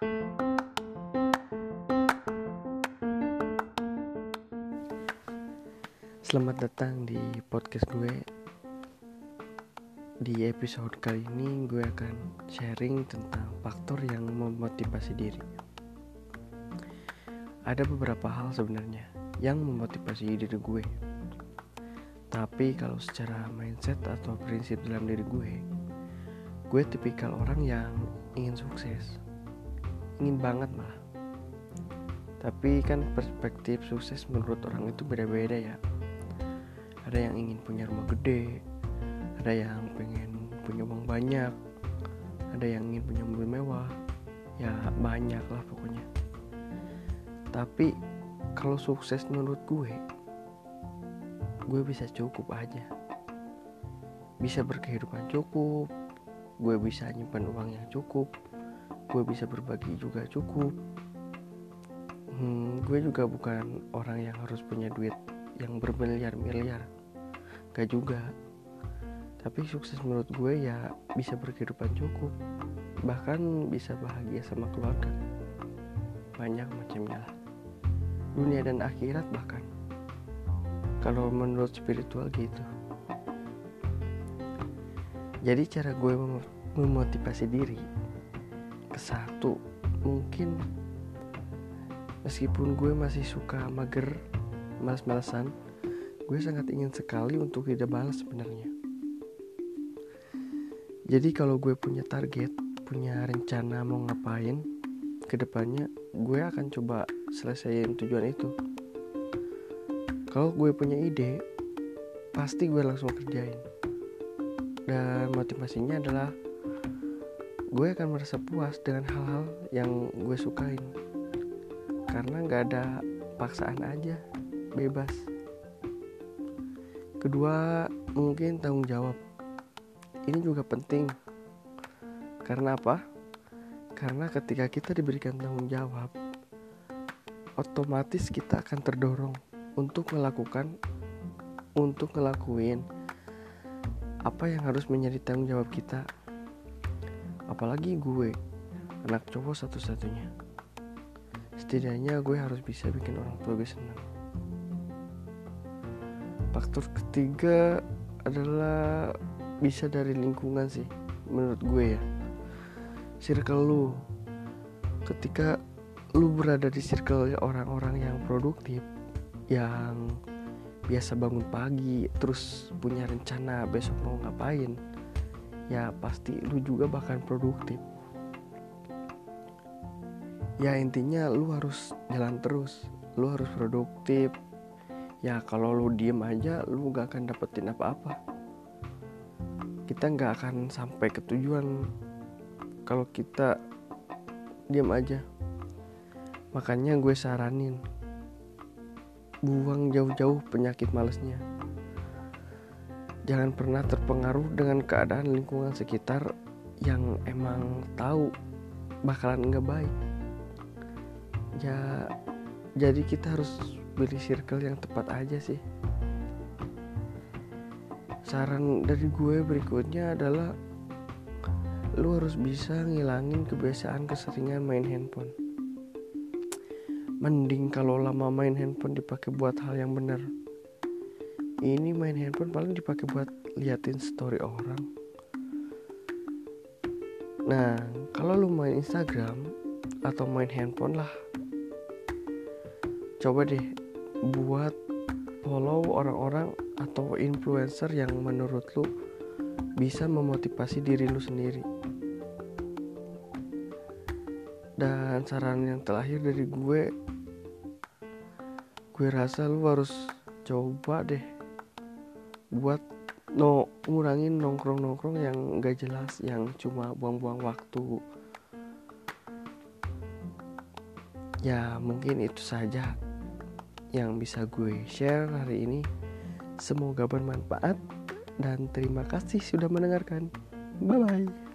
Selamat datang di podcast gue. Di episode kali ini gue akan sharing tentang faktor yang memotivasi diri. Ada beberapa hal sebenarnya yang memotivasi diri gue. Tapi kalau secara mindset atau prinsip dalam diri gue, gue tipikal orang yang ingin sukses. Ingin banget malah. Tapi kan perspektif sukses menurut orang itu beda-beda ya. Ada yang ingin punya rumah gede ada yang pengen punya uang banyak ada yang ingin punya mobil mewah. Ya banyak lah pokoknya. Tapi kalau sukses menurut gue gue bisa cukup aja. Bisa berkehidupan cukup gue bisa nyimpan uang yang cukup gue bisa berbagi juga cukup. Hmm, gue juga bukan orang yang harus punya duit yang bermiliar-miliar. Gak juga. Tapi sukses menurut gue ya bisa berkehidupan cukup. Bahkan bisa bahagia sama keluarga. Banyak macamnya lah. Dunia dan akhirat bahkan. Kalau menurut spiritual gitu. Jadi cara gue mem memotivasi diri satu mungkin meskipun gue masih suka mager malas-malasan gue sangat ingin sekali untuk tidak balas sebenarnya. Jadi kalau gue punya target, punya rencana mau ngapain ke depannya, gue akan coba selesaiin tujuan itu. Kalau gue punya ide, pasti gue langsung kerjain. Dan motivasinya adalah gue akan merasa puas dengan hal-hal yang gue sukain. Karena gak ada paksaan aja, bebas. Kedua, mungkin tanggung jawab. Ini juga penting. Karena apa? Karena ketika kita diberikan tanggung jawab, otomatis kita akan terdorong untuk melakukan untuk ngelakuin apa yang harus menjadi tanggung jawab kita. Apalagi gue, anak cowok satu-satunya. Setidaknya gue harus bisa bikin orang tua gue senang. Faktor ketiga adalah bisa dari lingkungan sih menurut gue ya. Circle lu. Ketika lu berada di circle orang-orang yang produktif yang biasa bangun pagi terus punya rencana besok mau ngapain ya pasti lu juga bahkan produktif. Ya intinya lu harus jalan terus. Lu harus produktif. Ya kalau lu diem aja lu gak akan dapetin apa-apa. Kita nggak akan sampai ke tujuan kalau kita diem aja. Makanya gue saranin buang jauh-jauh penyakit malesnya jangan pernah terpengaruh dengan keadaan lingkungan sekitar yang emang tahu bakalan nggak baik. Ya jadi kita harus pilih circle yang tepat aja sih. Saran dari gue berikutnya adalah lu harus bisa ngilangin kebiasaan keseringan main handphone. Mending kalau lama main handphone dipakai buat hal yang benar ini main handphone paling dipakai buat liatin story orang nah kalau lu main Instagram atau main handphone lah coba deh buat follow orang-orang atau influencer yang menurut lu bisa memotivasi diri lu sendiri. Dan saran yang terakhir dari gue, gue rasa lu harus coba deh buat no ngurangin nongkrong-nongkrong yang gak jelas, yang cuma buang-buang waktu. Ya mungkin itu saja yang bisa gue share hari ini. Semoga bermanfaat dan terima kasih sudah mendengarkan. Bye bye.